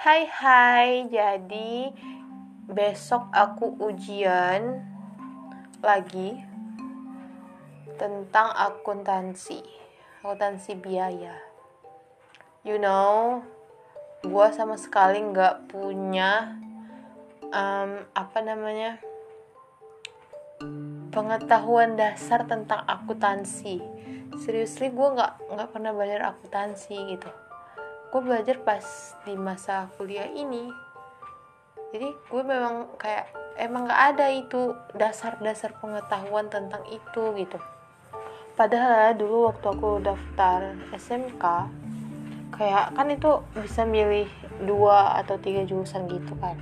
Hai hai, jadi besok aku ujian lagi tentang akuntansi, akuntansi biaya. You know, gue sama sekali nggak punya um, apa namanya pengetahuan dasar tentang akuntansi. Seriously, gue nggak nggak pernah belajar akuntansi gitu gue belajar pas di masa kuliah ini. Jadi gue memang kayak emang gak ada itu dasar-dasar pengetahuan tentang itu gitu. Padahal dulu waktu aku daftar SMK kayak kan itu bisa milih dua atau tiga jurusan gitu kan.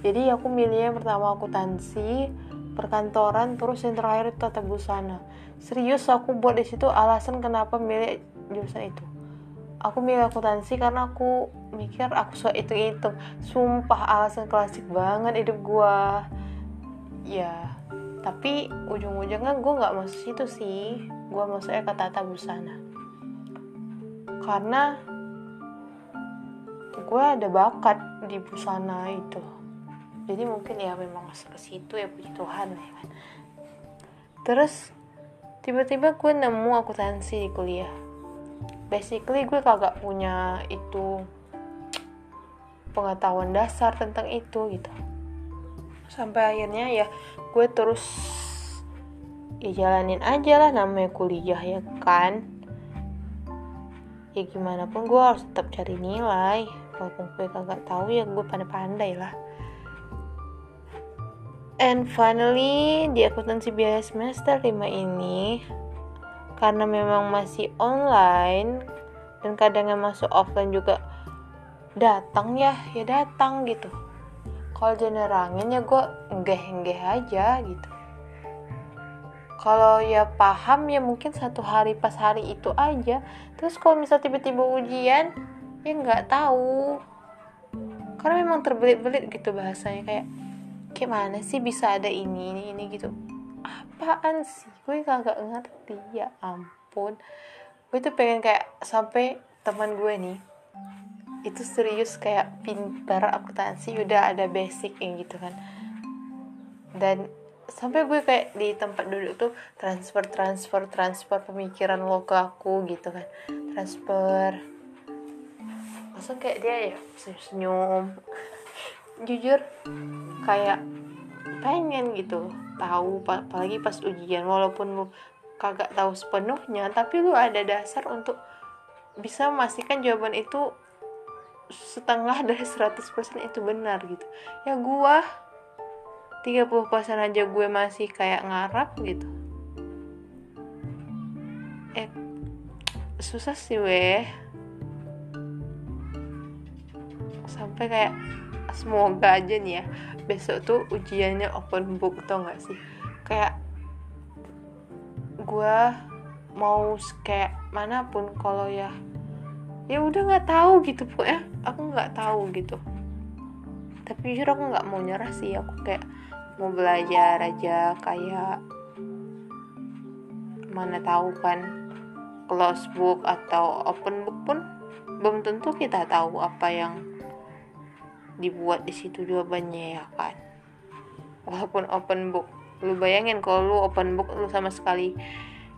Jadi aku milihnya pertama akuntansi perkantoran terus yang terakhir itu tata busana. Serius aku buat di situ alasan kenapa milih jurusan itu aku milih akuntansi karena aku mikir aku suka itu itu sumpah alasan klasik banget hidup gue ya tapi ujung-ujungnya gue nggak masuk situ sih. Gue masuknya ke tata busana. Karena gue ada bakat di busana itu. Jadi mungkin ya memang masuk ke situ ya puji Tuhan ya kan. Terus tiba-tiba gue nemu akuntansi di kuliah basically gue kagak punya itu pengetahuan dasar tentang itu gitu. Sampai akhirnya ya gue terus ya jalanin aja lah namanya kuliah ya kan? Ya gimana pun gue harus tetap cari nilai. Walaupun gue kagak tahu ya gue pandai-pandai lah. And finally di akuntansi biaya semester 5 ini karena memang masih online dan kadang yang masuk offline juga datang ya ya datang gitu. Kalau jenerangin ya gue enggeh enggeh aja gitu. Kalau ya paham ya mungkin satu hari pas hari itu aja. Terus kalau misal tiba-tiba ujian ya nggak tahu. Karena memang terbelit-belit gitu bahasanya kayak kayak mana sih bisa ada ini ini ini gitu apaan sih? Gue kagak ngerti. Ya ampun. Gue tuh pengen kayak sampai teman gue nih itu serius kayak pintar akuntansi udah ada basic yang gitu kan. Dan sampai gue kayak di tempat duduk tuh transfer transfer transfer pemikiran lo ke aku gitu kan. Transfer. Langsung kayak dia ya senyum senyum jujur kayak pengen gitu. Tahu apalagi pas ujian walaupun lu kagak tahu sepenuhnya tapi lu ada dasar untuk bisa memastikan jawaban itu setengah dari 100% itu benar gitu. Ya gua 30% aja gue masih kayak ngarap gitu. Eh susah sih weh sampai kayak semoga aja nih ya besok tuh ujiannya open book tau gak sih? Kayak gue mau kayak mana pun kalau ya ya udah nggak tahu gitu ya aku nggak tahu gitu. Tapi jujur aku nggak mau nyerah sih aku kayak mau belajar aja kayak mana tahu kan close book atau open book pun belum tentu kita tahu apa yang dibuat di situ jawabannya ya kan? Walaupun open book. Lu bayangin kalau lu open book lu sama sekali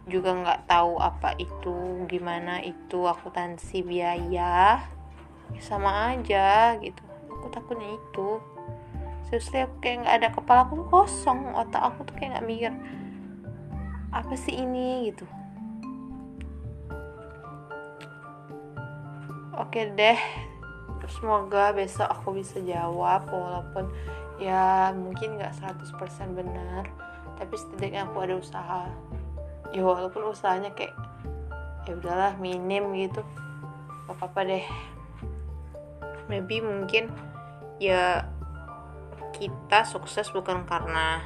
juga nggak tahu apa itu gimana itu akuntansi biaya. Sama aja gitu. Aku takutnya itu. Seriously aku kayak nggak ada kepala aku kosong otak aku tuh kayak nggak mikir apa sih ini? Gitu. Oke deh semoga besok aku bisa jawab walaupun ya mungkin nggak 100% benar tapi setidaknya aku ada usaha. Ya walaupun usahanya kayak ya udahlah minim gitu. Gak apa-apa deh. Maybe mungkin ya kita sukses bukan karena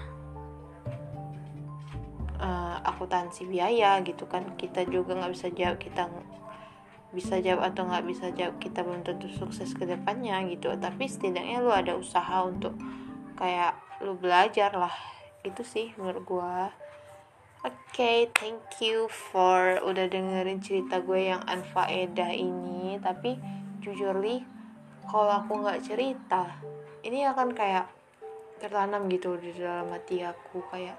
uh, akuntansi biaya gitu kan. Kita juga nggak bisa jawab kita bisa jawab atau nggak bisa jawab kita belum tentu sukses ke depannya gitu. Tapi setidaknya lu ada usaha untuk kayak lu belajar lah. Itu sih menurut gua. Oke okay, thank you for udah dengerin cerita gue yang anfaedah ini. Tapi jujur li kalau aku nggak cerita ini akan kayak tertanam gitu di dalam hati aku. Kayak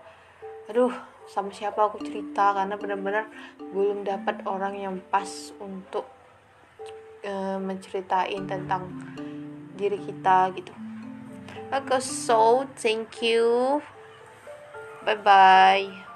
aduh sama siapa aku cerita? Karena benar-benar belum dapat orang yang pas untuk uh, menceritain tentang diri kita gitu. Oke okay, so thank you. Bye bye